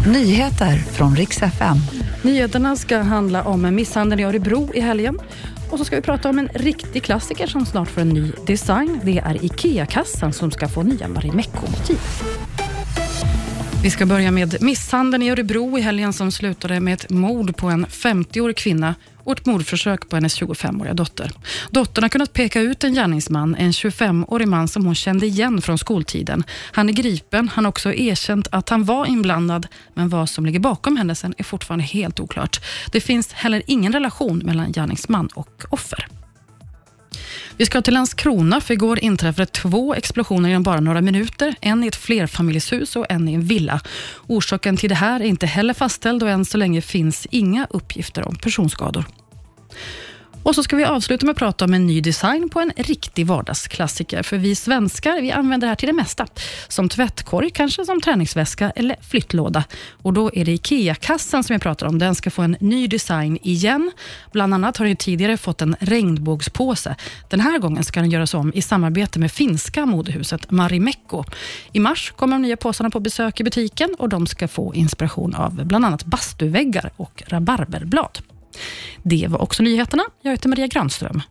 Nyheter från riks FM. Nyheterna ska handla om en misshandel i Örebro i helgen. Och så ska vi prata om en riktig klassiker som snart får en ny design. Det är IKEA-kassan som ska få nya Marimekko-motiv. Vi ska börja med misshandeln i Örebro i helgen som slutade med ett mord på en 50-årig kvinna och ett mordförsök på hennes 25-åriga dotter. Dottern har kunnat peka ut en gärningsman, en 25-årig man som hon kände igen från skoltiden. Han är gripen, han har också erkänt att han var inblandad, men vad som ligger bakom händelsen är fortfarande helt oklart. Det finns heller ingen relation mellan gärningsman och offer. Vi ska till Landskrona, för igår inträffade två explosioner inom bara några minuter. En i ett flerfamiljshus och en i en villa. Orsaken till det här är inte heller fastställd och än så länge finns inga uppgifter om personskador. Och så ska vi avsluta med att prata om en ny design på en riktig vardagsklassiker. För vi svenskar vi använder det här till det mesta. Som tvättkorg, kanske som träningsväska eller flyttlåda. Och då är det IKEA-kassan som jag pratar om. Den ska få en ny design igen. Bland annat har den tidigare fått en regnbågspåse. Den här gången ska den göras om i samarbete med finska modehuset Marimekko. I mars kommer de nya påsarna på besök i butiken och de ska få inspiration av bland annat bastuväggar och rabarberblad. Det var också nyheterna. Jag heter Maria Granström.